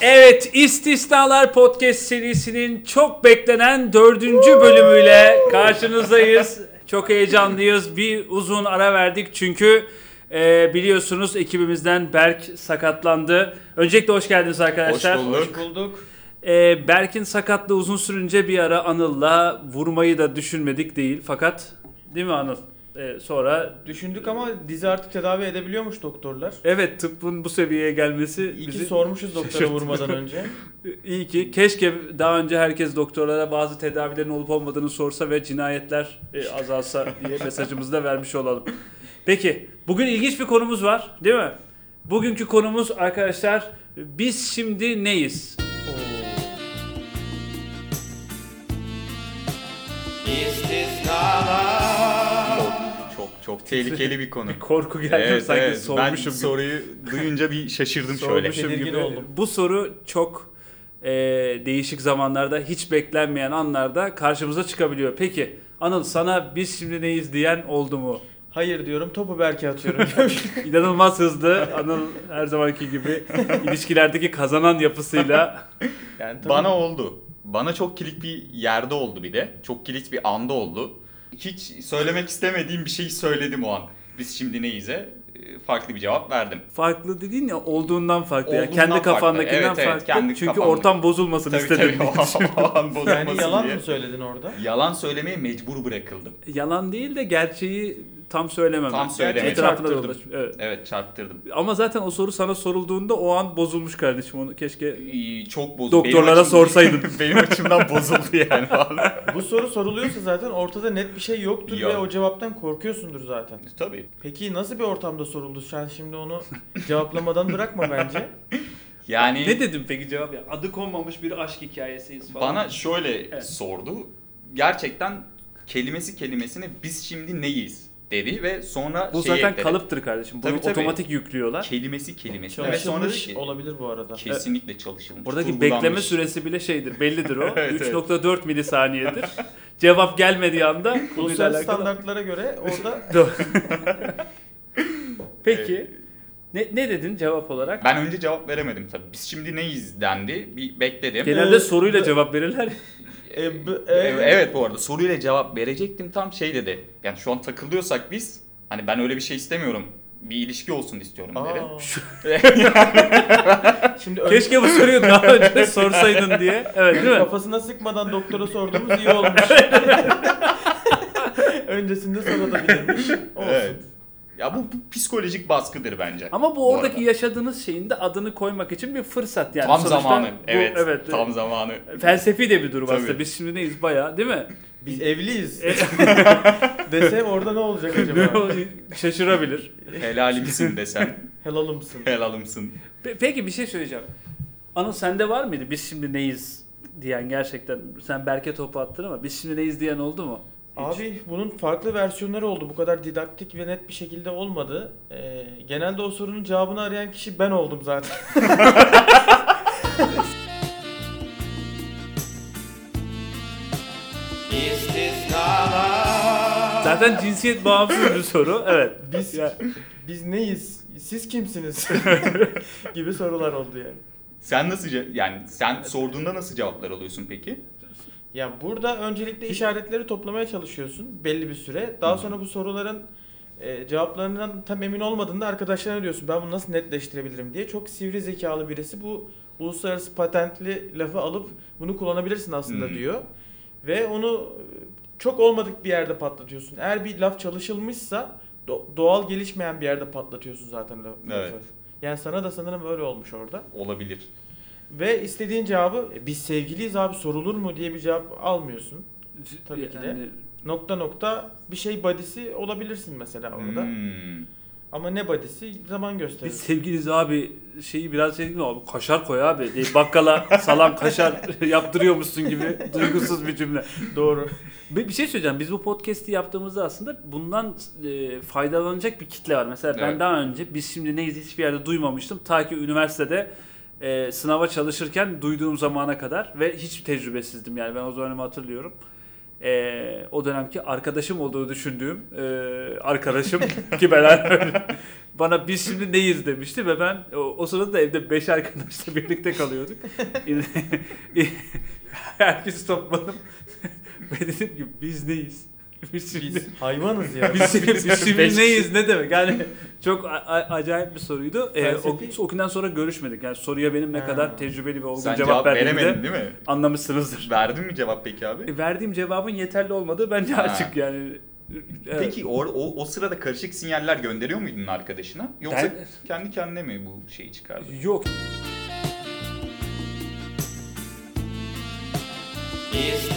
Evet, İstisnalar Podcast serisinin çok beklenen dördüncü bölümüyle karşınızdayız. Çok heyecanlıyız. Bir uzun ara verdik çünkü e, biliyorsunuz ekibimizden Berk sakatlandı. Öncelikle hoş geldiniz arkadaşlar. Hoş bulduk. Hoş bulduk. E, Berk'in sakatlığı uzun sürünce bir ara Anıl'la vurmayı da düşünmedik değil. Fakat değil mi Anıl? E, sonra Düşündük ama dizi artık tedavi edebiliyormuş doktorlar. evet tıbbın bu seviyeye gelmesi İyi ki bizi sormuşuz doktora şaşırttı. vurmadan önce. İyi ki keşke daha önce herkes doktorlara bazı tedavilerin olup olmadığını sorsa ve cinayetler e, azalsa diye mesajımızı da vermiş olalım. Peki bugün ilginç bir konumuz var değil mi? Bugünkü konumuz arkadaşlar biz şimdi neyiz? Çok çok tehlikeli bir konu. Korku geldi evet, sanki evet. Ben sormuşum gibi. soruyu duyunca bir şaşırdım şöyle. Sormuşum gibi. oldum. Bu soru çok e, değişik zamanlarda hiç beklenmeyen anlarda karşımıza çıkabiliyor. Peki Anıl sana biz şimdi neyiz diyen oldu mu? Hayır diyorum topu Berke atıyorum. İnanılmaz hızlı. Anıl her zamanki gibi ilişkilerdeki kazanan yapısıyla yani tabii Bana oldu. Bana çok kilit bir yerde oldu bir de. Çok kilit bir anda oldu. Hiç söylemek istemediğim bir şeyi söyledim o an. Biz şimdi neyiz'e e, farklı bir cevap verdim. farklı dediğin ya olduğundan farklı. ya. Olduğundan kendi farklı. kafandakinden Evet, evet, farklı. kendi Çünkü kafamda. ortam bozulmasın Tabii istedim. tabii o, o an bozulmasın yani yalan diye. mı söyledin orada? Yalan söylemeye mecbur bırakıldım. Yalan değil de gerçeği tam söylemem. Tam söylemedim. Etrafında dolaş. Evet. Evet çarptırdım. Ama zaten o soru sana sorulduğunda o an bozulmuş kardeşim onu keşke Çok bozuldu. Doktorlara Benim sorsaydın. Benim açımdan bozuldu yani vallahi. Bu soru soruluyorsa zaten ortada net bir şey yoktur Yok. ve o cevaptan korkuyorsundur zaten. Tabii. Peki nasıl bir ortamda soruldu? Sen şimdi onu cevaplamadan bırakma bence. Yani ne dedim peki cevap ya? Adı konmamış bir aşk hikayesiyiz falan. Bana şöyle Evet. sordu. Gerçekten kelimesi kelimesine biz şimdi neyiz dedi ve sonra bu şey zaten ekledi. kalıptır kardeşim. Bunu Tabii, tabii. otomatik yüklüyorlar. Kelimesi kelimesine. Ve sonra dedi Çalışılmış ki olabilir bu arada. kesinlikle çalışılmış. Oradaki kurgulanmış. bekleme süresi bile şeydir, bellidir o. Evet, 3.4 milisaniyedir. Cevap gelmediği anda alakalı. standartlara göre orada Peki. Ne, ne dedin cevap olarak? Ben önce cevap veremedim tabii. Biz şimdi neyiz dendi. Bir bekledim. Genelde Ee, soruyla cevap verirler. E, e, Evet, bu arada soruyla cevap verecektim tam şey dedi. Yani şu an takılıyorsak biz hani ben öyle bir şey istemiyorum. Bir ilişki olsun istiyorum dedi. Şimdi ön- Keşke bu soruyu daha önce sorsaydın diye. Evet değil mi? kafasına sıkmadan doktora sorduğumuz iyi olmuş. Öncesinde sorabilirmiş. Olsun. Evet. Ya bu, bu psikolojik baskıdır bence. Ama bu bu oradaki arada. yaşadığınız şeyin de adını koymak için bir fırsat yani. tam Sonuçta zamanı. bu- evet, evet. Tam zamanı. Felsefi de bir durum Tabii. aslında. Biz şimdi neyiz bayağı değil mi? Biz evliyiz. Dese orada ne olacak acaba? Şaşırabilir. Helalimsin desem. Helalımsın. Helalımsın. Pe- Peki bir şey söyleyeceğim. Anıl sende var mıydı? Biz şimdi neyiz diyen gerçekten. Sen Berke topu attın ama biz şimdi neyiz diyen oldu mu? Hiç. Abi bunun farklı versiyonları oldu. Bu kadar didaktik ve net bir şekilde olmadı. Ee, genelde o sorunun cevabını arayan kişi ben oldum zaten. Zaten cinsiyet bağımsız bir soru. Evet. Biz Ya, biz neyiz? Siz kimsiniz? gibi sorular oldu yani. Sen nasıl ce- yani sen sorduğunda nasıl cevaplar alıyorsun peki? Ya burada öncelikle işaretleri toplamaya çalışıyorsun belli bir süre. Daha sonra bu soruların e, cevaplarından tam emin olmadığında arkadaşlarına diyorsun ben bunu nasıl netleştirebilirim diye. Çok sivri zekalı birisi bu uluslararası patentli lafı alıp bunu kullanabilirsin aslında diyor. Ve onu e, çok olmadık bir yerde patlatıyorsun. Eğer bir laf çalışılmışsa do- doğal gelişmeyen bir yerde patlatıyorsun zaten lafı. Evet. Yani sana da sanırım öyle olmuş orada. Olabilir. Ve istediğin cevabı "E, biz sevgiliyiz abi sorulur mu diye bir cevap almıyorsun. Tabii ki de. Nokta nokta bir şey badisi olabilirsin mesela orada. Hmm. Ama ne badisi zaman gösterir. Biz sevgiliyiz abi şeyi biraz şey değil mi abi kaşar koy abi diye bakkala salam kaşar yaptırıyormuşsun gibi duygusuz bir cümle. Doğru. Bir, bir şey söyleyeceğim. Biz bu podcast'i yaptığımızda aslında bundan e, faydalanacak bir kitle var. Mesela ben Evet. daha önce biz şimdi neyiz hiçbir yerde duymamıştım. Ta ki üniversitede e, sınava çalışırken duyduğum zamana kadar ve hiç tecrübesizdim yani ben o zamanımı hatırlıyorum. e, o dönemki arkadaşım olduğu düşündüğüm e, arkadaşım ki ben bana biz şimdi neyiz demişti ve ben o, o sırada da evde beş arkadaşla birlikte kalıyorduk. Herkesi topladım ve dedim ki biz neyiz? Biz şimdi Biz hayvanız ya. biz, biz şimdi neyiz ne demek? Yani çok acayip bir soruydu. Ee, o, günden sonra görüşmedik. Yani soruya benim ne Ha. kadar tecrübeli ve olgun Sen cevap, cevap, verdiğimi de değil mi? anlamışsınızdır. Verdin mi cevap peki abi? E, verdiğim cevabın yeterli olmadığı bence Ha. açık yani. Evet. Peki o, o, o sırada karışık sinyaller gönderiyor muydun arkadaşına? Yoksa Ben- kendi kendine mi bu şeyi çıkardı? Yok. Hiç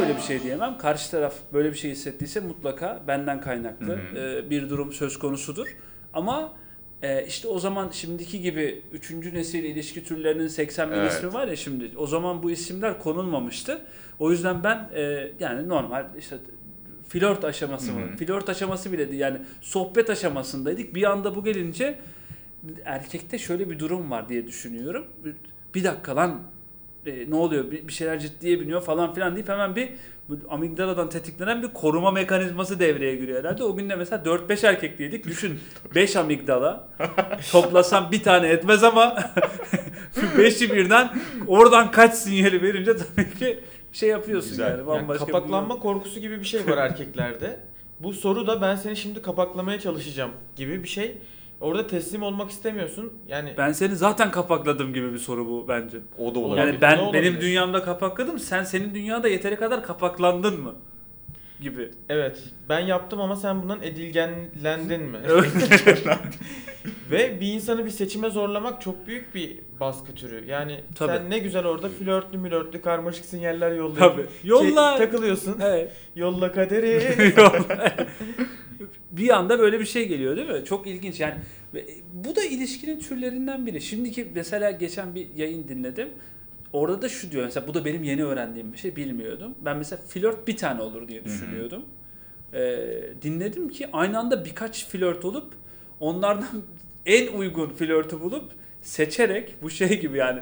öyle bir şey diyemem. Karşı taraf böyle bir şey hissettiyse mutlaka benden kaynaklı e, bir durum söz konusudur. Ama e, işte o zaman şimdiki gibi 3. nesil ilişki türlerinin 80 bin Evet. ismi var ya şimdi. O zaman bu isimler konulmamıştı. O yüzden ben e, yani normal işte flört aşaması mı? Flört aşaması bile değil. Yani sohbet aşamasındaydık. Bir anda bu gelince erkekte şöyle bir durum var diye düşünüyorum. Bir dakika lan e, ne oluyor bir, bir şeyler ciddiye biniyor falan filan deyip hemen bir amigdaladan tetiklenen bir koruma mekanizması devreye giriyor herhalde. O gün de mesela 4-5 erkekliydik. Düşün 5 amigdala toplasam bir tane etmez ama 5'i birden oradan kaç sinyali verince tabii ki şey yapıyorsun Güzel. yani. Yani Bambaşka bir kapaklanma durum. korkusu gibi bir şey var erkeklerde. Bu soru da ben seni şimdi kapaklamaya çalışacağım gibi bir şey. Orada teslim olmak istemiyorsun. Yani Ben seni zaten kapakladım gibi bir soru bu bence. O da olabilir. Yani Olabilir, ben o da benim olabilir. dünyamda kapakladım. Sen senin dünyada yeteri kadar kapaklandın mı? Gibi. evet ben yaptım ama sen bundan edilgenlendin mi? Evet. Ve bir insanı bir seçime zorlamak çok büyük bir baskı türü. Yani Tabii. sen ne güzel orada flörtlü mülörtlü karmaşık sinyaller yollayıp Tabii. Yolla. Şey, takılıyorsun. Evet. Yolla kaderi. Bir anda böyle bir şey geliyor değil mi? Çok ilginç yani. Ve Bu da ilişkinin türlerinden biri. Şimdiki mesela geçen bir yayın dinledim. Orada da şu diyor mesela bu da benim yeni öğrendiğim bir şey bilmiyordum. Ben mesela flört bir tane olur diye düşünüyordum. Ee, dinledim ki aynı anda birkaç flört olup onlardan en uygun flörtü bulup seçerek bu şey gibi yani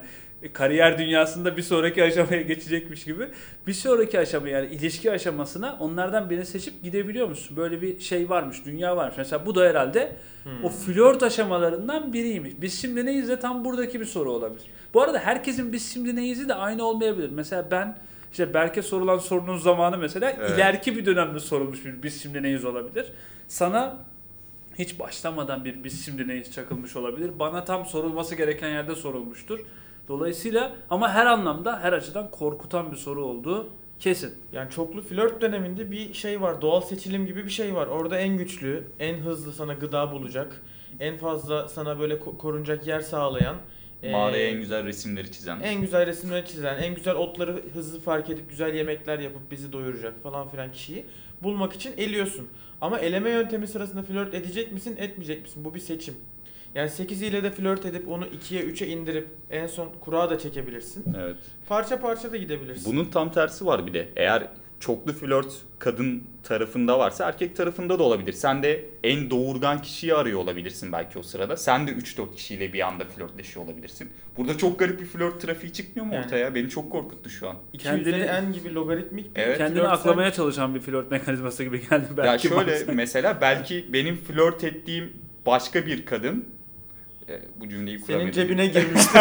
kariyer dünyasında bir sonraki aşamaya geçecekmiş gibi bir sonraki aşama yani ilişki aşamasına onlardan birini seçip gidebiliyor musun? Böyle bir şey varmış, dünya varmış. Mesela bu da herhalde Hmm. o flört aşamalarından biriymiş. Biz şimdi neyiz de tam buradaki bir soru olabilir. Bu arada herkesin biz şimdi neyiz'i de aynı olmayabilir. Mesela ben işte Berke sorulan sorunun zamanı mesela Evet. ileriki bir dönemde sorulmuş bir biz şimdi neyiz olabilir. Sana hiç başlamadan bir biz şimdi neyiz çakılmış olabilir. Bana tam sorulması gereken yerde sorulmuştur. Dolayısıyla ama her anlamda her açıdan korkutan bir soru olduğu kesin. Yani çoklu flört döneminde bir şey var. Doğal seçilim gibi bir şey var. Orada en güçlü, en hızlı sana gıda bulacak, en fazla sana böyle ko- korunacak yer sağlayan, Mağaraya ee, en güzel resimleri çizen. en güzel resimleri çizen, en güzel otları hızlı fark edip güzel yemekler yapıp bizi doyuracak falan filan kişiyi bulmak için eliyorsun. Ama eleme yöntemi sırasında flört edecek misin, etmeyecek misin? Bu bir seçim. Yani 8 ile de flört edip onu 2'ye 3'e indirip en son kurağa da çekebilirsin. Evet. Parça parça da gidebilirsin. Bunun tam tersi var bir de. Eğer çoklu flört kadın tarafında varsa erkek tarafında da olabilir. Sen de en doğurgan kişiyi arıyor olabilirsin belki o sırada. Sen de 3-4 kişiyle bir anda flörtleşiyor olabilirsin. Burada çok garip bir flört trafiği çıkmıyor mu Yani. ortaya? Beni çok korkuttu şu an. 2 Kendini- üzeri n gibi logaritmik bir Evet. Kendini flört aklamaya çalışan bir flört mekanizması gibi geldi ya belki. şöyle bazen. mesela belki benim flört ettiğim başka bir kadın e, bu cümleyi senin kuramadım. cebine girmiştir.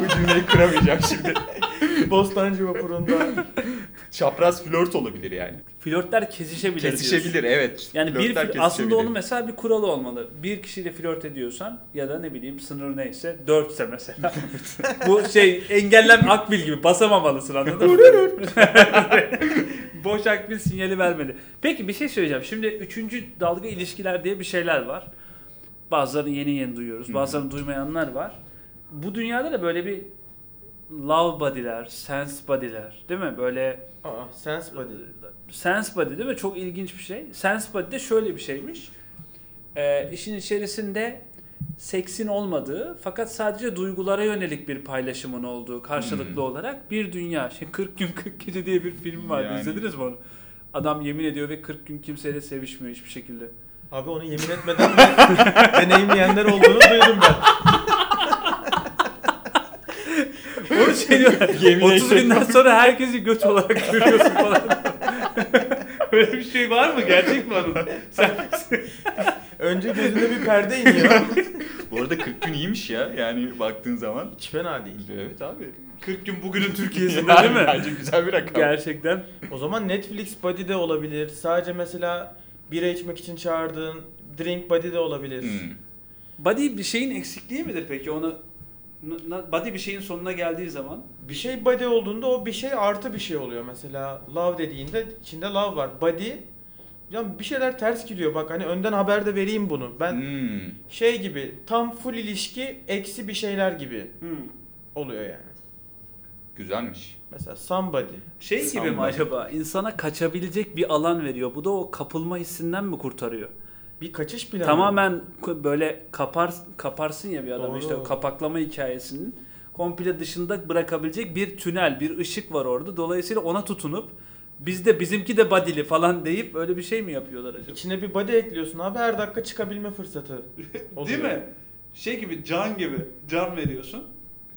Bu cümleyi kuramayacağım şimdi. Bostancı vapurunda. Çapraz flört olabilir yani. Flörtler kesişebilir Kesişebilir diyorsun. evet. Yani bir Flörtler fl- aslında kesişebilir. onun mesela bir kuralı olmalı. Bir kişiyle flört ediyorsan ya da ne bileyim sınır neyse dörtse mesela. Bu şey engellem akbil gibi basamamalısın anladın mı? Boş akbil sinyali vermeli. Peki bir şey söyleyeceğim. Şimdi üçüncü dalga ilişkiler diye bir şeyler var. Bazılarını yeni yeni duyuyoruz. Bazılarını duymayanlar var. Bu dünyada da böyle bir love body'ler, sense body'ler değil mi? Böyle Aa, sense body. Sense Body değil mi? Çok ilginç bir şey. Sense Body de şöyle bir şeymiş. Ee, işin içerisinde seksin olmadığı fakat sadece duygulara yönelik bir paylaşımın olduğu karşılıklı Hmm. olarak bir dünya. Şimdi 40 gün 40 gece diye bir film vardı. Yani. İzlediniz mi onu? Adam yemin ediyor ve 40 gün kimseyle sevişmiyor hiçbir şekilde. Abi onu yemin etmeden de deneyimleyenler olduğunu duydum ben. Onu şey diyor. Yemin 30 ederim. günden sonra herkesi göç olarak görüyorsun falan. Böyle bir şey var mı? Gerçek mi onun? Sen Önce gözüne bir perde iniyor. Bu arada 40 gün iyiymiş ya. Yani baktığın zaman. Hiç fena değil. Evet abi. 40 gün bugünün Türkiye'sinde Yani değil mi? Bence güzel bir rakam. Gerçekten. O zaman Netflix Buddy de olabilir. Sadece mesela bira içmek için çağırdığın Drink Buddy de olabilir. Hmm. Body bir şeyin eksikliği midir peki? Onu body bir şeyin sonuna geldiği zaman Bir şey body olduğunda o bir şey artı bir şey oluyor. Mesela love dediğinde içinde love var. Body ya bir şeyler ters gidiyor. Bak hani önden haber de vereyim bunu. Ben Hmm. şey gibi tam full ilişki eksi bir şeyler gibi hmm. oluyor yani. Güzelmiş. Mesela somebody. şey gibi mi acaba? İnsana kaçabilecek bir alan veriyor. Bu da o kapılma hissinden mi kurtarıyor? Bir kaçış planı. Tamamen böyle kapar kaparsın ya bir adamı Doğru. işte o kapaklama hikayesinin komple dışında bırakabilecek bir tünel, bir ışık var orada. Dolayısıyla ona tutunup biz de bizimki de badili falan deyip öyle bir şey mi yapıyorlar acaba? İçine bir body ekliyorsun abi her dakika çıkabilme fırsatı. Değil mi? Şey gibi can gibi can veriyorsun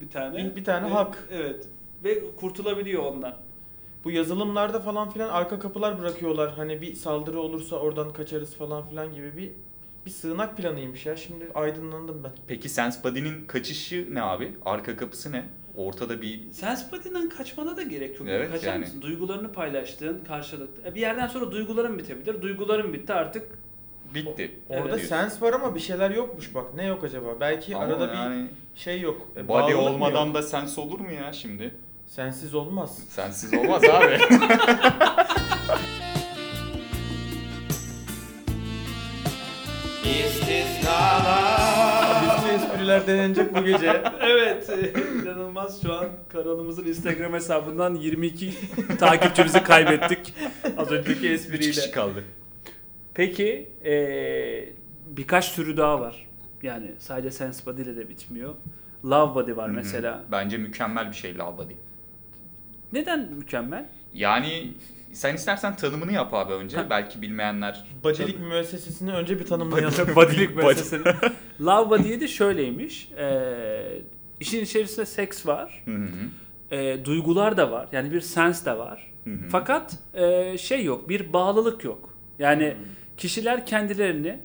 bir tane. Bir- bir tane Ve- hak. Evet. Ve kurtulabiliyor ondan. Bu yazılımlarda falan filan arka kapılar bırakıyorlar. Hani bir saldırı olursa oradan kaçarız falan filan gibi bir bir sığınak planıymış ya. Şimdi aydınlandım ben. Peki SenseBody'nin kaçışı ne abi? Arka kapısı ne? Ortada bir Sensibility'den kaçmana da gerek yok. Evet, Kaçar yani. mısın? Duygularını paylaştığın karşılıklı. E, Bir yerden sonra duyguların bitebilir. Duyguların bitti artık. bitti. Orada Evet. sens var ama bir şeyler yokmuş bak. Ne yok acaba? Belki Ama arada yani bir şey yok. E, body olmadan yok? da sens olur mu ya şimdi? Sensiz olmaz. Sensiz olmaz abi. Bütün espriler denenecek bu gece. evet. inanılmaz şu an kanalımızın Instagram hesabından 22 takipçimizi kaybettik. Az önceki 3 espriyle. kişi kaldı. Peki e, birkaç türü daha var. Yani sadece sense body ile de bitmiyor. Love body var mesela. Bence mükemmel bir şey Love Body. Neden mükemmel? Yani sen istersen tanımını yap abi önce. Ha. Belki bilmeyenler. Badilik müessesesini önce bir tanımlayalım. Bodylik Body. meselesini. Love body'ye de şöyleymiş. E, işin içerisinde seks var. Hı hı. E, duygular da var. Yani bir sens de var. Hı hı. Fakat e, şey yok, bir bağlılık yok. Yani Hmm. kişiler kendilerini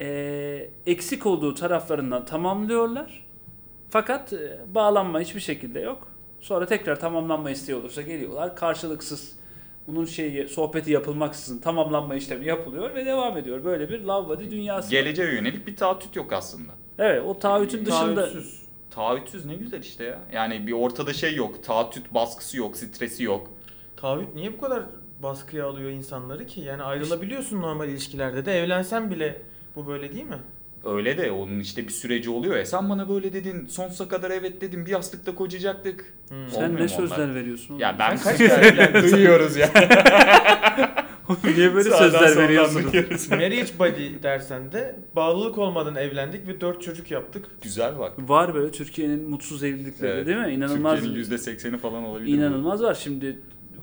e, eksik olduğu taraflarından tamamlıyorlar. Fakat e, bağlanma hiçbir şekilde yok. Sonra tekrar tamamlanma isteği olursa geliyorlar. Karşılıksız bunun şeyi sohbeti yapılmaksızın tamamlanma işlemi yapılıyor ve devam ediyor. Böyle bir love body dünyası. Geleceğe yönelik bir taahhüt yok aslında. Evet, o taahhütün dışında Taahhütsüz. Taahhütsüz ne güzel işte ya. Yani bir ortada şey yok. Taahhüt baskısı yok, stresi yok. Taahhüt niye bu kadar baskıya alıyor insanları ki? Yani ayrılabiliyorsun normal ilişkilerde de evlensen bile bu böyle değil mi? Öyle de onun işte bir süreci oluyor ya. Sen bana böyle dedin, sonsuza kadar evet dedin, bir yastıkta kocayacaktık. Hmm. sen ne sözler onlar? veriyorsun? Ya ben kaç kere duyuyoruz ya. niye böyle Sağdan sözler veriyorsunuz? Marriage body dersen de bağlılık olmadan evlendik ve dört çocuk yaptık. Güzel bak. Var böyle Türkiye'nin mutsuz evlilikleri Evet. değil mi? İnanılmaz. Türkiye'nin %80'i falan olabilir. İnanılmaz var. Şimdi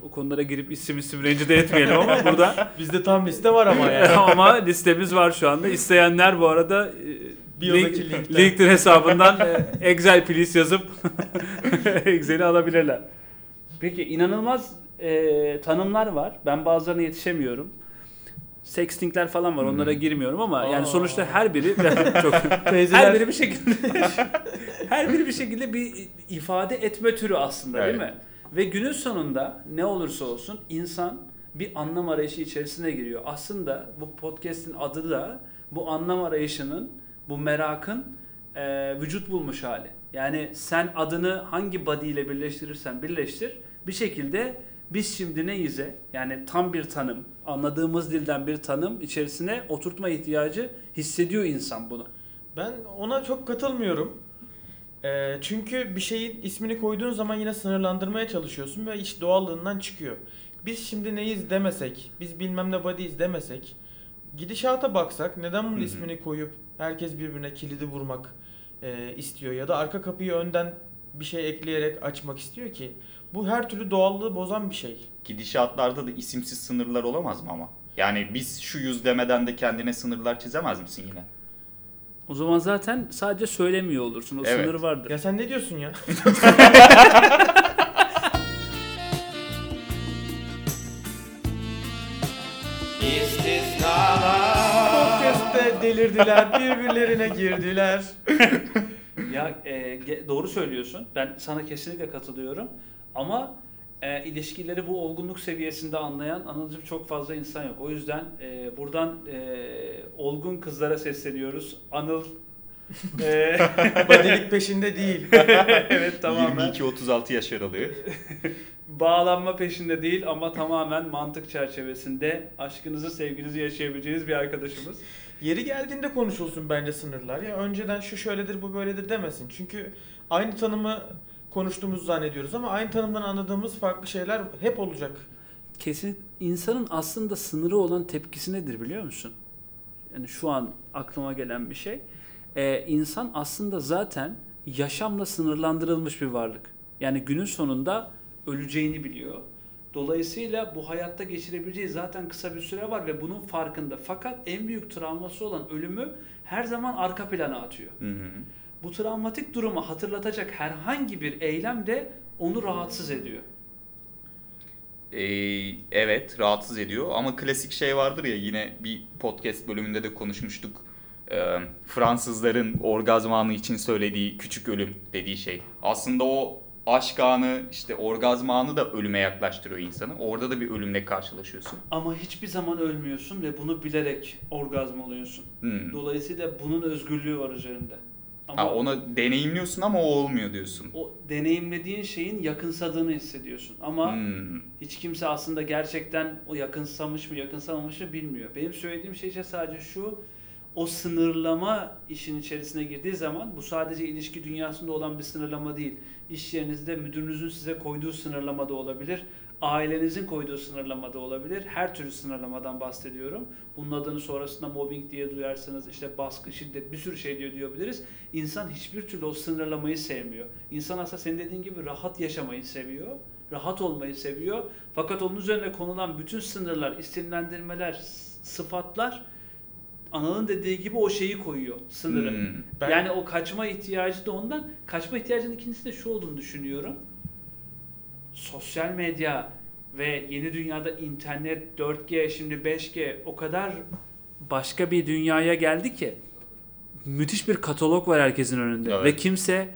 o konulara girip isim isim rencide etmeyelim ama burada Bizde tam liste var ama yani. ama listemiz var şu anda. İsteyenler bu arada e, Biyodaki link- linkten. LinkedIn hesabından e, Excel please yazıp Excel'i alabilirler. Peki inanılmaz e, tanımlar var. Ben bazılarına yetişemiyorum. Sextingler falan var. Onlara Hmm. girmiyorum ama yani Aa. sonuçta her biri çok her biri bir şekilde her biri bir şekilde bir ifade etme türü aslında değil Evet. mi? Ve günün sonunda ne olursa olsun insan bir anlam arayışı içerisine giriyor. Aslında bu podcast'in adı da bu anlam arayışının, bu merakın e, vücut bulmuş hali. Yani sen adını hangi body ile birleştirirsen birleştir bir şekilde biz şimdi neyize yani tam bir tanım, anladığımız dilden bir tanım içerisine oturtma ihtiyacı hissediyor insan bunu. Ben ona çok katılmıyorum. Ee, çünkü bir şeyin ismini koyduğun zaman yine sınırlandırmaya çalışıyorsun ve iş doğallığından çıkıyor. Biz şimdi neyiz demesek, biz bilmem ne body'yiz demesek, gidişata baksak neden bunun Hı hı. ismini koyup herkes birbirine kilidi vurmak e, istiyor ya da arka kapıyı önden bir şey ekleyerek açmak istiyor ki bu her türlü doğallığı bozan bir şey. Gidişatlarda da isimsiz sınırlar olamaz mı ama? Yani biz şu yüz demeden de kendine sınırlar çizemez misin yine? O zaman zaten sadece söylemiyor olursun. O Evet. sınır vardır. Ya sen ne diyorsun ya? Podcast'te delirdiler, birbirlerine girdiler. Ya e, ge- doğru söylüyorsun. Ben sana kesinlikle katılıyorum. Ama e, ilişkileri bu olgunluk seviyesinde anlayan anlatıcı çok fazla insan yok. O yüzden e, buradan e, olgun kızlara sesleniyoruz. Anıl e, Badilik peşinde değil. evet tamamen 22-36 yaş aralığı. bağlanma peşinde değil ama tamamen mantık çerçevesinde aşkınızı sevginizi yaşayabileceğiniz bir arkadaşımız. Yeri geldiğinde konuşulsun bence sınırlar. Ya önceden şu şöyledir bu böyledir demesin. Çünkü aynı tanımı konuştuğumuzu zannediyoruz ama aynı tanımdan anladığımız farklı şeyler hep olacak. Kesin insanın aslında sınırı olan tepkisi nedir biliyor musun? Yani şu an aklıma gelen bir şey. Ee, insan aslında zaten yaşamla sınırlandırılmış bir varlık. Yani günün sonunda öleceğini biliyor. Dolayısıyla bu hayatta geçirebileceği zaten kısa bir süre var ve bunun farkında. Fakat en büyük travması olan ölümü her zaman arka plana atıyor. Hı hı. Bu travmatik durumu hatırlatacak herhangi bir eylem de onu rahatsız ediyor. Ee, evet rahatsız ediyor ama klasik şey vardır ya yine bir podcast bölümünde de konuşmuştuk. Ee, Fransızların orgazm anı için söylediği küçük ölüm dediği şey. Aslında o aşk anı işte orgazm anı da ölüme yaklaştırıyor insanı. Orada da bir ölümle karşılaşıyorsun. Ama hiçbir zaman ölmüyorsun ve bunu bilerek orgazm oluyorsun. Hmm. Dolayısıyla bunun özgürlüğü var üzerinde. Ama Ha, onu deneyimliyorsun ama o olmuyor diyorsun. o deneyimlediğin şeyin yakınsadığını hissediyorsun. Ama Hmm. hiç kimse aslında gerçekten o yakınsamış mı yakınsamamış mı bilmiyor. Benim söylediğim şey ise sadece şu. O sınırlama işin içerisine girdiği zaman bu sadece ilişki dünyasında olan bir sınırlama değil. İş yerinizde müdürünüzün size koyduğu sınırlama da olabilir. Ailenizin koyduğu sınırlama da olabilir. Her türlü sınırlamadan bahsediyorum. Bunun adını sonrasında mobbing diye duyarsınız. işte baskı, şiddet bir sürü şey diyor diyebiliriz. İnsan hiçbir türlü o sınırlamayı sevmiyor. İnsan aslında senin dediğin gibi rahat yaşamayı seviyor. Rahat olmayı seviyor. Fakat onun üzerine konulan bütün sınırlar, isimlendirmeler, sıfatlar Anıl'ın dediği gibi o şeyi koyuyor, sınırı. Hmm. Ben- Yani o kaçma ihtiyacı da ondan. Kaçma ihtiyacının ikincisi de şu olduğunu düşünüyorum. Sosyal medya ve yeni dünyada internet, 4G, şimdi 5G o kadar başka bir dünyaya geldi ki müthiş bir katalog var herkesin önünde Evet. ve kimse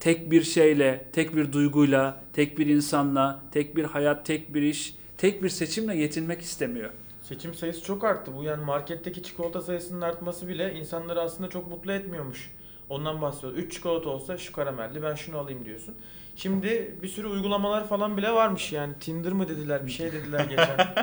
tek bir şeyle, tek bir duyguyla, tek bir insanla, tek bir hayat, tek bir iş, tek bir seçimle yetinmek istemiyor. Seçim sayısı çok arttı. Bu yani marketteki çikolata sayısının artması bile insanları aslında çok mutlu etmiyormuş. Ondan bahsediyor. 3 çikolata olsa şu karamelli ben şunu alayım diyorsun. Şimdi bir sürü uygulamalar falan bile varmış yani. Tinder mı dediler bir şey dediler geçen.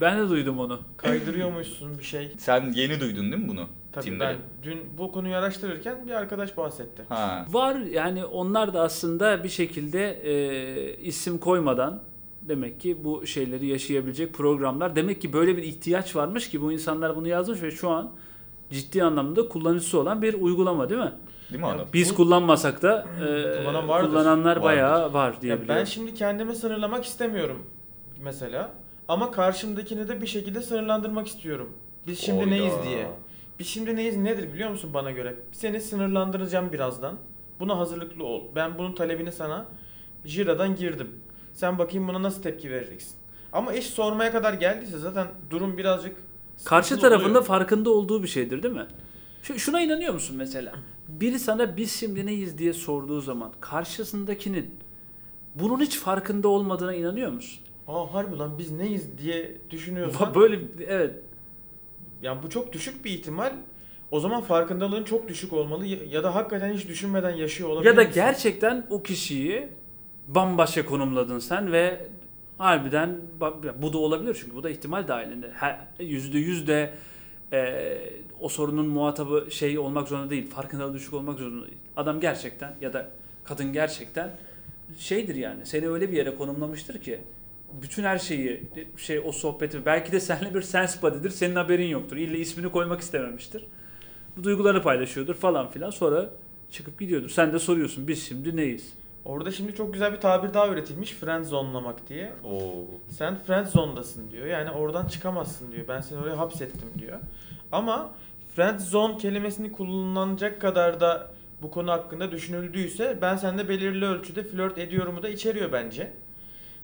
Ben de duydum onu. Kaydırıyormuşsun bir şey. Sen yeni duydun değil mi bunu? Tabii Tinder'ı? ben dün bu konuyu araştırırken bir arkadaş bahsetti. Ha. Var yani onlar da aslında bir şekilde e, isim koymadan demek ki bu şeyleri yaşayabilecek programlar. Demek ki böyle bir ihtiyaç varmış ki bu insanlar bunu yazmış ve şu an ciddi anlamda kullanıcısı olan bir uygulama değil mi? Değil mi adam? Biz Bu- kullanmasak da e, Kullanan vardır. kullananlar Vardır. bayağı var diye Ya ben biliyorum. şimdi kendimi sınırlamak istemiyorum mesela. Ama karşımdakini de bir şekilde sınırlandırmak istiyorum. Biz şimdi Oyda. neyiz diye. Biz şimdi neyiz nedir biliyor musun bana göre? Seni sınırlandıracağım birazdan. Buna hazırlıklı ol. Ben bunun talebini sana Jira'dan girdim. Sen bakayım buna nasıl tepki vereceksin. Ama iş sormaya kadar geldiyse zaten durum birazcık Karşı sıkıntılı tarafında oluyor. farkında olduğu bir şeydir değil mi? Şu, şuna inanıyor musun mesela? Biri sana biz şimdi neyiz diye sorduğu zaman karşısındakinin bunun hiç farkında olmadığına inanıyor musun? Aa harbi lan biz neyiz diye düşünüyorsan Böyle evet yani bu çok düşük bir ihtimal. O zaman farkındalığın çok düşük olmalı ya da hakikaten hiç düşünmeden yaşıyor olabilir Ya da misin? gerçekten o kişiyi bambaşka konumladın sen ve harbiden bu da olabilir çünkü bu da ihtimal dahilinde. Yüzde yüz de e, o sorunun muhatabı şey olmak zorunda değil. Farkındalığı düşük olmak zorunda değil. Adam gerçekten ya da kadın gerçekten şeydir yani seni öyle bir yere konumlamıştır ki bütün her şeyi şey o sohbeti belki de seninle bir sense body'dir senin haberin yoktur. İlle ismini koymak istememiştir. Bu duyguları paylaşıyordur falan filan sonra çıkıp gidiyordur. Sen de soruyorsun biz şimdi neyiz? Orada şimdi çok güzel bir tabir daha üretilmiş. Friend zone'lamak diye. Oo. Sen friend zone'dasın diyor. Yani oradan çıkamazsın diyor. Ben seni oraya hapsettim diyor. Ama friend zone kelimesini kullanılacak kadar da bu konu hakkında düşünüldüyse ben seninle belirli ölçüde flört ediyorumu da içeriyor bence.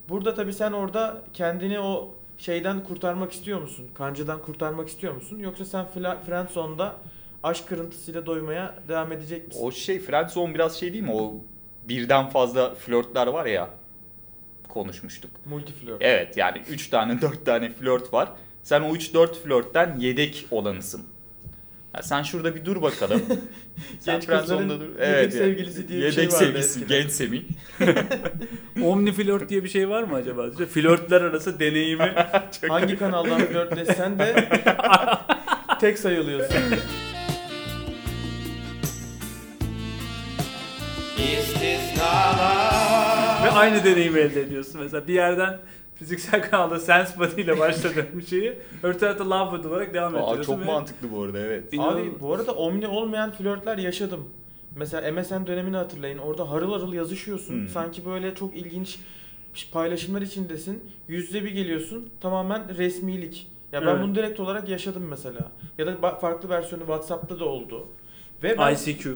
Burada tabii sen orada kendini o şeyden kurtarmak istiyor musun? Kancıdan kurtarmak istiyor musun? Yoksa sen friend zone'da aşk kırıntısıyla doymaya devam edecek misin? O şey Friendzone biraz şey değil mi? O birden fazla flörtler var ya konuşmuştuk. Multi flört. Evet yani 3 tane 4 tane flört var. Sen o 3-4 flörtten yedek olanısın. Ya sen şurada bir dur bakalım. sen Genç kızların Friendzone'da dur. yedek ya. sevgilisi diye bir yedek şey vardı sevgilisi, eskiden. genç Semih. Omni flört diye bir şey var mı acaba? İşte flörtler arası deneyimi. Hangi kanaldan flörtleşsen de tek sayılıyorsun. Ve aynı deneyimi elde ediyorsun. Mesela bir yerden fiziksel kanalda Sense Body ile başladığın bir şeyi öbür tarafta Love Body olarak devam Aa, ettiriyorsun. çok ve mantıklı bu arada evet. İnanılmaz. Abi bu arada omni olmayan flörtler yaşadım. Mesela MSN dönemini hatırlayın. Orada harıl harıl yazışıyorsun. Hmm. Sanki böyle çok ilginç paylaşımlar içindesin. Yüzde bir geliyorsun. Tamamen resmilik. Ya ben Evet. bunu direkt olarak yaşadım mesela. Ya da farklı versiyonu WhatsApp'ta da oldu. Ve ben ICQ.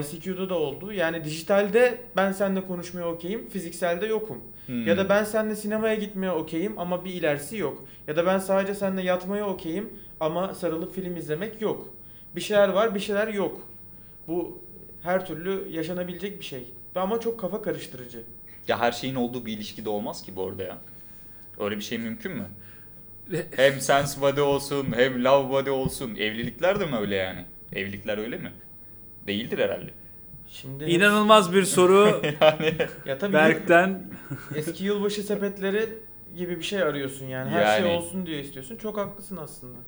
ICQ'da da oldu. Yani dijitalde ben seninle konuşmaya okeyim, fizikselde yokum. Hmm. Ya da ben seninle sinemaya gitmeye okeyim ama bir ilerisi yok. Ya da ben sadece seninle yatmaya okeyim ama sarılıp film izlemek yok. Bir şeyler var, bir şeyler yok. Bu her türlü yaşanabilecek bir şey. Ve Ama çok kafa karıştırıcı. Ya her şeyin olduğu bir ilişkide olmaz ki bu arada ya. Öyle bir şey mümkün mü? Hem sense body olsun, hem love body olsun. Evlilikler de mi öyle yani? Evlilikler öyle mi? Değildir herhalde. Şimdi İnanılmaz bir soru Yani ya tabii Berk'ten. eski yılbaşı sepetleri gibi bir şey arıyorsun yani. Her Yani. şey olsun diye istiyorsun. Çok haklısın aslında.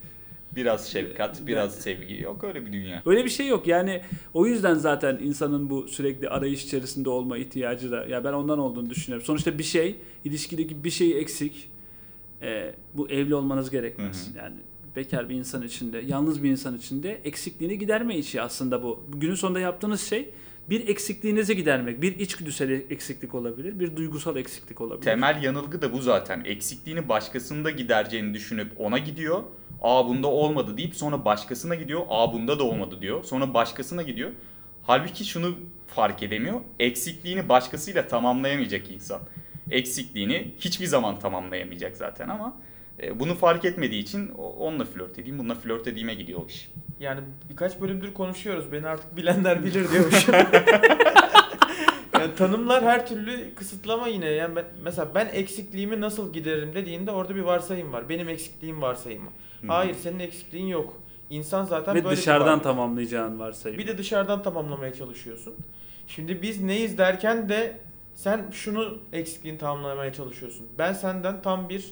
biraz şefkat, biraz sevgi. Yok öyle bir dünya. Öyle bir şey yok. Yani o yüzden zaten insanın bu sürekli arayış içerisinde olma ihtiyacı da ya ben ondan olduğunu düşünüyorum. Sonuçta bir şey, ilişkideki bir şey eksik. Ee, bu evli olmanız gerekmez. Hı hı. Yani bekar bir insan içinde, yalnız bir insan içinde eksikliğini giderme işi aslında bu. Günün sonunda yaptığınız şey bir eksikliğinizi gidermek. Bir içgüdüsel eksiklik olabilir, bir duygusal eksiklik olabilir. Temel yanılgı da bu zaten. Eksikliğini başkasında gidereceğini düşünüp ona gidiyor. Aa bunda olmadı deyip sonra başkasına gidiyor. Aa bunda da olmadı diyor. Sonra başkasına gidiyor. Halbuki şunu fark edemiyor. Eksikliğini başkasıyla tamamlayamayacak insan. Eksikliğini hiçbir zaman tamamlayamayacak zaten ama e, bunu fark etmediği için onunla flört edeyim, bununla flört edeyime gidiyor o iş. Yani birkaç bölümdür konuşuyoruz. Beni artık bilenler bilir diyormuşum. yani tanımlar her türlü kısıtlama yine. Yani ben, mesela ben eksikliğimi nasıl gideririm dediğinde orada bir varsayım var. Benim eksikliğim varsayımı. Hayır senin eksikliğin yok. İnsan zaten Ve böyle bir dışarıdan varlık. tamamlayacağın varsayım. Bir de dışarıdan tamamlamaya çalışıyorsun. Şimdi biz neyiz derken de sen şunu eksikliğini tamamlamaya çalışıyorsun. Ben senden tam bir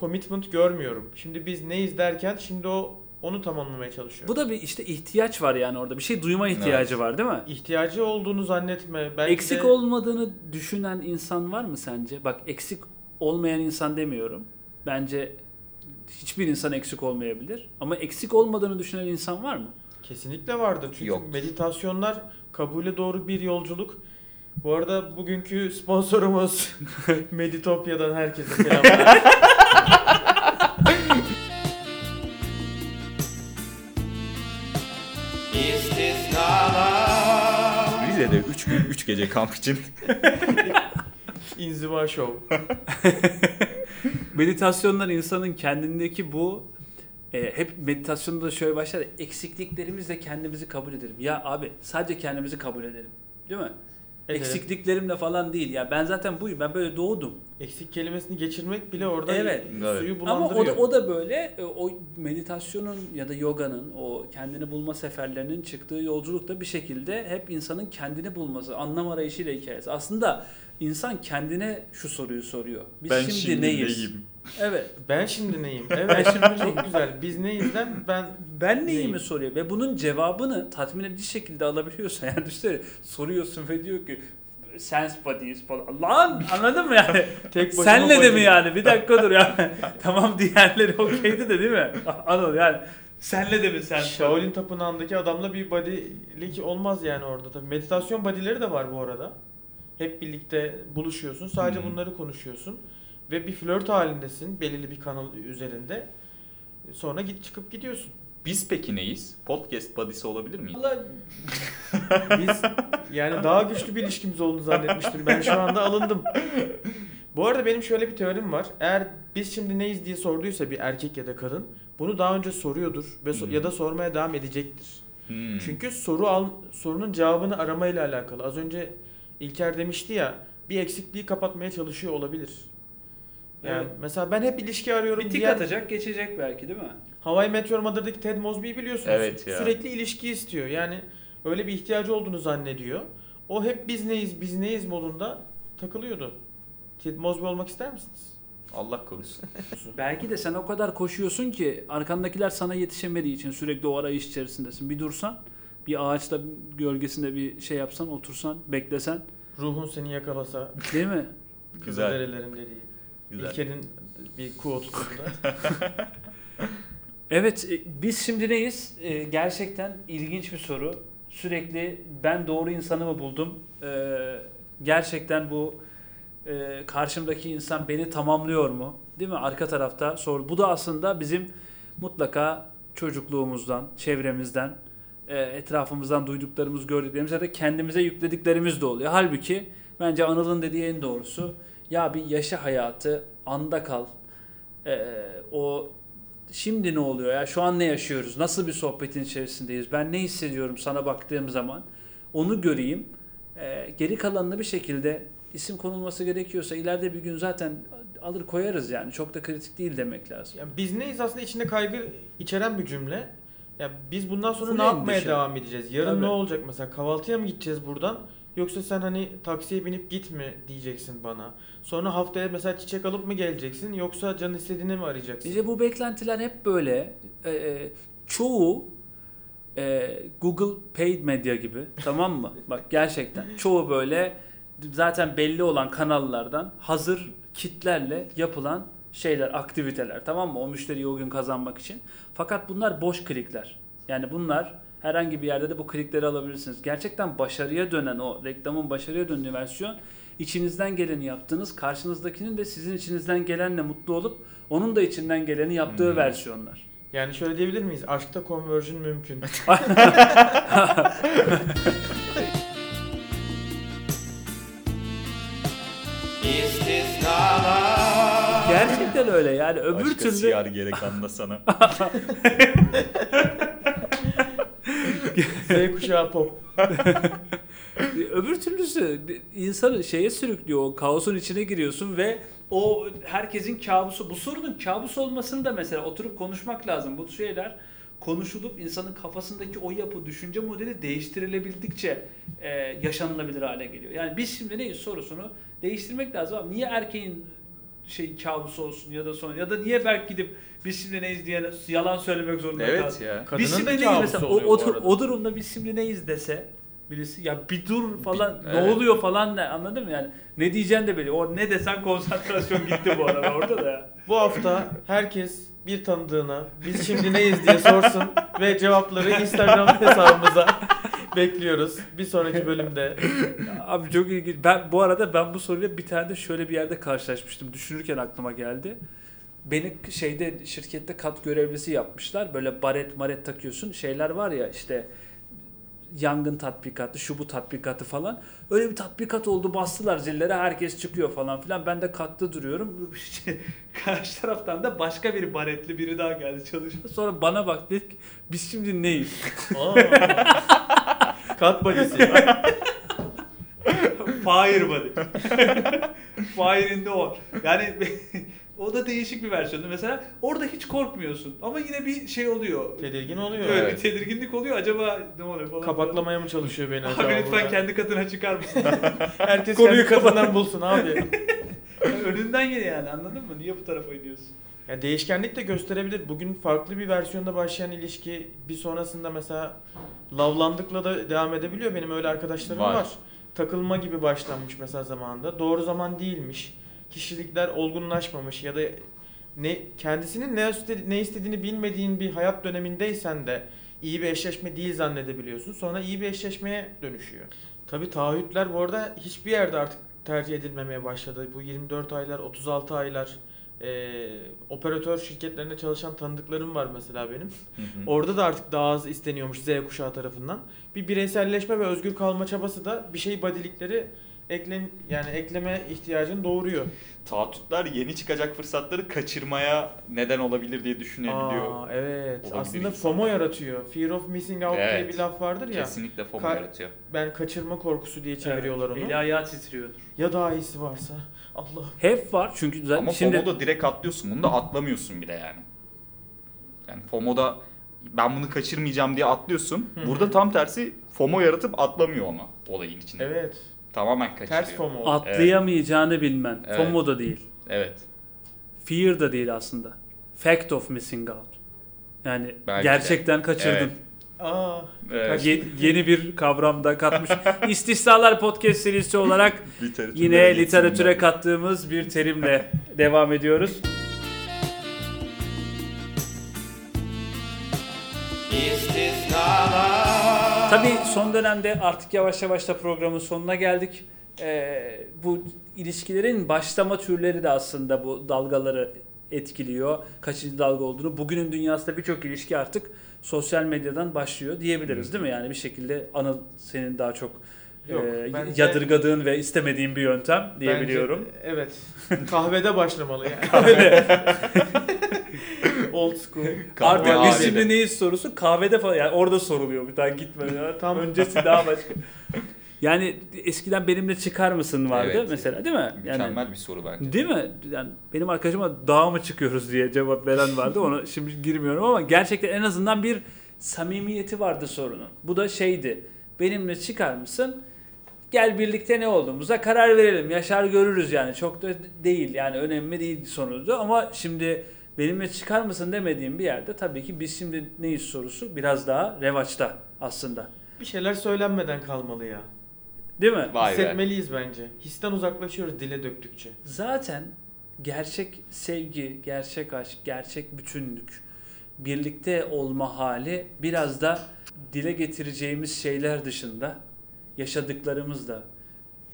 commitment görmüyorum. Şimdi biz neyiz derken şimdi o onu tamamlamaya çalışıyor. Bu da bir işte ihtiyaç var yani orada. Bir şey duyma ihtiyacı Evet. var değil mi? ihtiyacı olduğunu zannetme. Belki eksik de olmadığını düşünen insan var mı sence? Bak eksik olmayan insan demiyorum. Bence hiçbir insan eksik olmayabilir. Ama eksik olmadığını düşünen insan var mı? kesinlikle vardır. Çünkü Yoktur. meditasyonlar kabule doğru bir yolculuk. Bu arada bugünkü sponsorumuz Meditopya'dan herkese selamlar. Rize'de 3 gün 3 gece kamp için İnziva Show. Meditasyonlar insanın kendindeki bu e, hep meditasyonda da şöyle başlar. Eksikliklerimizle kendimizi kabul edelim. Ya abi sadece kendimizi kabul edelim. Değil mi? Eksikliklerimle falan değil. Ya ben zaten buyum. Ben böyle doğdum. Eksik kelimesini geçirmek bile orada Evet. suyu Ama bulandırıyor. o da, o da böyle e, o meditasyonun ya da yoganın o kendini bulma seferlerinin çıktığı yolculukta bir şekilde hep insanın kendini bulması, anlam arayışıyla hikayesi. Aslında insan kendine şu soruyu soruyor. Biz ben şimdi, şimdi neyiz? neyim? Evet. Ben şimdi neyim? Evet şimdi çok güzel. Biz neyizden ben Ben neyimi Neyim? soruyor ve bunun cevabını tatmin edici şekilde alabiliyorsan yani düşünsene soruyorsun ve diyor ki sense bodies falan. Lan anladın mı yani? tek Senle de mi yani? Bir dakika dur ya. tamam diğerleri okeydi de değil mi? Anıl yani. Senle de mi sen? Shaolin tapınağındaki adamla bir bodylik olmaz yani orada tabii. Meditasyon bodyleri de var bu arada. Hep birlikte buluşuyorsun. Sadece Hı. bunları konuşuyorsun. Ve bir flört halindesin belirli bir kanal üzerinde. Sonra git çıkıp gidiyorsun. Biz peki neyiz? Podcast body'si olabilir miyiz? Vallahi biz yani daha güçlü bir ilişkimiz olduğunu zannetmiştim. Ben şu anda alındım. Bu arada benim şöyle bir teorim var. Eğer biz şimdi neyiz diye sorduysa bir erkek ya da kadın bunu daha önce soruyordur ve so- Hmm. ya da sormaya devam edecektir. Hmm. Çünkü soru al sorunun cevabını aramayla alakalı. Az önce İlker demişti ya bir eksikliği kapatmaya çalışıyor olabilir. Yani Evet. mesela ben hep ilişki arıyorum Bir tik diyen atacak geçecek belki değil mi? Hawaii Meteor Mother'daki Ted Mosby'yi biliyorsunuz. Evet ya. Sürekli ilişki istiyor. Yani öyle bir ihtiyacı olduğunu zannediyor. O hep biz neyiz biz neyiz modunda takılıyordu. Ted Mosby olmak ister misiniz? Allah korusun. Belki de sen o kadar koşuyorsun ki arkandakiler sana yetişemediği için sürekli o arayış içerisindesin. Bir dursan, bir ağaçta gölgesinde bir şey yapsan, otursan, beklesen Ruhun seni yakalasa. değil mi? Güzel. Kızılderililerin dediği. Güzel. İlker'in bir quote'unda. Evet, e, biz şimdi neyiz? E, gerçekten ilginç bir soru. Sürekli ben doğru insanı mı buldum? E, gerçekten bu e, karşımdaki insan beni tamamlıyor mu? Değil mi? Arka tarafta sor. Bu da aslında bizim mutlaka çocukluğumuzdan, çevremizden, e, etrafımızdan duyduklarımız, gördüklerimiz ya da kendimize yüklediklerimiz de oluyor. Halbuki bence Anıl'ın dediği en doğrusu ya bir yaşa hayatı, anda kal. E, o şimdi ne oluyor ya? Şu an ne yaşıyoruz? Nasıl bir sohbetin içerisindeyiz? Ben ne hissediyorum sana baktığım zaman? Onu göreyim. Ee, geri kalanını bir şekilde isim konulması gerekiyorsa ileride bir gün zaten alır koyarız yani. Çok da kritik değil demek lazım. Ya biz neyiz aslında içinde kaygı içeren bir cümle. Ya biz bundan sonra Full ne yapmaya endişe. devam edeceğiz? Yarın Tabii. ne olacak mesela? Kahvaltıya mı gideceğiz buradan? Yoksa sen hani taksiye binip gitme diyeceksin bana. Sonra haftaya mesela çiçek alıp mı geleceksin? Yoksa can istediğini mi arayacaksın? İşte bu beklentiler hep böyle. Ee, çoğu e, Google Paid Media gibi tamam mı? Bak gerçekten çoğu böyle zaten belli olan kanallardan hazır kitlerle yapılan şeyler, aktiviteler tamam mı? O müşteriyi o gün kazanmak için. Fakat bunlar boş klikler. Yani bunlar herhangi bir yerde de bu klikleri alabilirsiniz. Gerçekten başarıya dönen o reklamın başarıya döndüğü versiyon içinizden geleni yaptığınız, karşınızdakinin de sizin içinizden gelenle mutlu olup onun da içinden geleni yaptığı Hmm. versiyonlar. Yani şöyle diyebilir miyiz? Aşkta conversion mümkün. Gerçekten öyle yani öbür Başka türlü siyar gerek anla sana. Z kuşağı pop. öbür türlüsü insanı şeye sürüklüyor o kaosun içine giriyorsun ve o herkesin kabusu bu sorunun kabus olmasını da mesela oturup konuşmak lazım. Bu şeyler konuşulup insanın kafasındaki o yapı, düşünce modeli değiştirılebildikçe e, yaşanılabilir hale geliyor. Yani biz şimdi neyiz sorusunu değiştirmek lazım. Niye erkeğin şey kabusu olsun ya da sonra ya da niye Berk gidip biz şimdi neyiz diye yalan söylemek zorunda evet kalsın. ya. Kadının biz şimdi neyiz mesela o, o, o durumda biz şimdi neyiz dese birisi ya bir dur falan Bir- ne evet. oluyor falan ne anladın mı yani ne diyeceğin de belli o ne desen konsantrasyon gitti bu arada orada da ya. Bu hafta herkes bir tanıdığına biz şimdi neyiz diye sorsun ve cevapları Instagram hesabımıza bekliyoruz. Bir sonraki bölümde. Abi çok ilginç. Ben bu arada ben bu soruyla bir tane de şöyle bir yerde karşılaşmıştım. Düşünürken aklıma geldi. Beni şeyde şirkette kat görevlisi yapmışlar. Böyle baret maret takıyorsun. Şeyler var ya işte yangın tatbikatı, şu bu tatbikatı falan. Öyle bir tatbikat oldu bastılar zillere herkes çıkıyor falan filan. Ben de katta duruyorum. Karşı taraftan da başka bir baretli biri daha geldi çalışıyor. Sonra bana bak dedik biz şimdi neyiz? Kat badisi. Fire body. Fire in the war. Yani o da değişik bir versiyonu. Mesela orada hiç korkmuyorsun ama yine bir şey oluyor. Tedirgin oluyor. Böyle Evet. bir tedirginlik oluyor. Acaba ne oluyor falan. Kapaklamaya mı çalışıyor beni acaba? Abi lütfen burada? kendi katına çıkar mısın? Herkes Konuyu kendi katından bulsun abi. Önünden gel yani anladın mı? Niye bu tarafa iniyorsun? Ya değişkenlik de gösterebilir. Bugün farklı bir versiyonda başlayan ilişki bir sonrasında mesela lavlandıkla da devam edebiliyor. Benim öyle arkadaşlarım var. Var. Takılma gibi başlanmış mesela zamanında. Doğru zaman değilmiş. Kişilikler olgunlaşmamış ya da ne kendisinin ne, ne istediğini bilmediğin bir hayat dönemindeysen de iyi bir eşleşme değil zannedebiliyorsun. Sonra iyi bir eşleşmeye dönüşüyor. Tabii taahhütler bu arada hiçbir yerde artık tercih edilmemeye başladı. Bu 24 aylar, 36 aylar e, operatör şirketlerinde çalışan tanıdıklarım var mesela benim. Hı hı. Orada da artık daha az isteniyormuş Z kuşağı tarafından. Bir bireyselleşme ve özgür kalma çabası da bir şey badilikleri eklen yani ekleme ihtiyacını doğuruyor. Taahhütler yeni çıkacak fırsatları kaçırmaya neden olabilir diye düşünebiliyor. Aa, evet. Olabilir Aslında insanlar. FOMO yaratıyor. Fear of missing out diye Evet. bir laf vardır ya. Kesinlikle FOMO Ka- yaratıyor. Ben kaçırma korkusu diye çeviriyorlar onu. Eli ayağı titriyordur. Ya daha iyisi varsa. Allah. Hep var çünkü zaten Ama şimdi FOMO'da direkt atlıyorsun. Bunu da atlamıyorsun bile yani. Yani FOMO'da ben bunu kaçırmayacağım diye atlıyorsun. Burada tam tersi FOMO yaratıp atlamıyor ama olayın içinde. Evet. Tamamen kaçırıyor. Ters FOMO. atlayamayacağını bilmen. Evet. FOMO da değil. Evet. Fear da değil aslında. Fact of missing out. Yani Belki de. gerçekten kaçırdın. Evet. Aa. Evet. Ye- yeni bir kavram da katmış. İstisnalar podcast serisi olarak yine literatüre kattığımız bir terimle devam ediyoruz. Tabii son dönemde artık yavaş yavaş da programın sonuna geldik. Ee, bu ilişkilerin başlama türleri de aslında bu dalgaları etkiliyor. Kaçıncı dalga olduğunu. Bugünün dünyasında birçok ilişki artık sosyal medyadan başlıyor diyebiliriz değil mi? Yani bir şekilde Anıl senin daha çok Yok, e, bence- yadırgadığın ve istemediğin bir yöntem diyebiliyorum. Bence, evet. Kahvede başlamalı yani. Old school. Artık biz şimdi neyiz sorusu kahvede falan yani orada soruluyor bir tane gitmeden. Tam- Öncesi daha başka. Yani eskiden benimle çıkar mısın vardı Evet. mesela değil mi? Yani Mükemmel bir soru bence. Değil mi? Yani benim arkadaşıma dağa mı çıkıyoruz diye cevap veren vardı. Ona şimdi girmiyorum ama gerçekten en azından bir samimiyeti vardı sorunun. Bu da şeydi. Benimle çıkar mısın? Gel birlikte ne olduğumuza karar verelim. Yaşar görürüz yani. Çok da değil yani önemli değil sonucu ama şimdi benimle çıkar mısın demediğim bir yerde tabii ki biz şimdi neyiz sorusu biraz daha revaçta aslında. Bir şeyler söylenmeden kalmalı ya. Değil mi? Vay be. Hissetmeliyiz bence. Histen uzaklaşıyoruz dile döktükçe. Zaten gerçek sevgi, gerçek aşk, gerçek bütünlük, birlikte olma hali biraz da dile getireceğimiz şeyler dışında yaşadıklarımızla,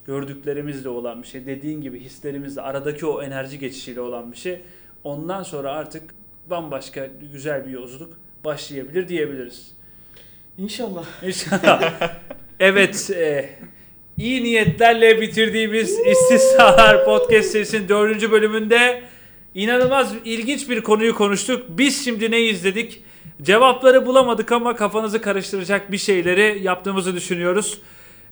gördüklerimizle olan bir şey. Dediğin gibi hislerimizle, aradaki o enerji geçişiyle olan bir şey. Ondan sonra artık bambaşka güzel bir yolculuk başlayabilir diyebiliriz. İnşallah. İnşallah. evet. E, iyi niyetlerle bitirdiğimiz İstisnalar Podcast serisinin dördüncü bölümünde inanılmaz ilginç bir konuyu konuştuk. Biz şimdi ne izledik? Cevapları bulamadık ama kafanızı karıştıracak bir şeyleri yaptığımızı düşünüyoruz.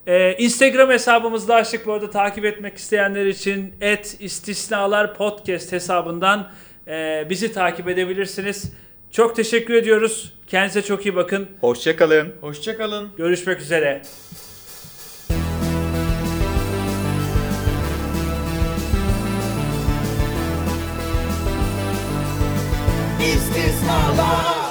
Ee, Instagram hesabımızda açtık bu arada takip etmek isteyenler için et istisnalar podcast hesabından e, bizi takip edebilirsiniz. Çok teşekkür ediyoruz. Kendinize çok iyi bakın. Hoşçakalın. Hoşçakalın. Görüşmek üzere. İstisnalar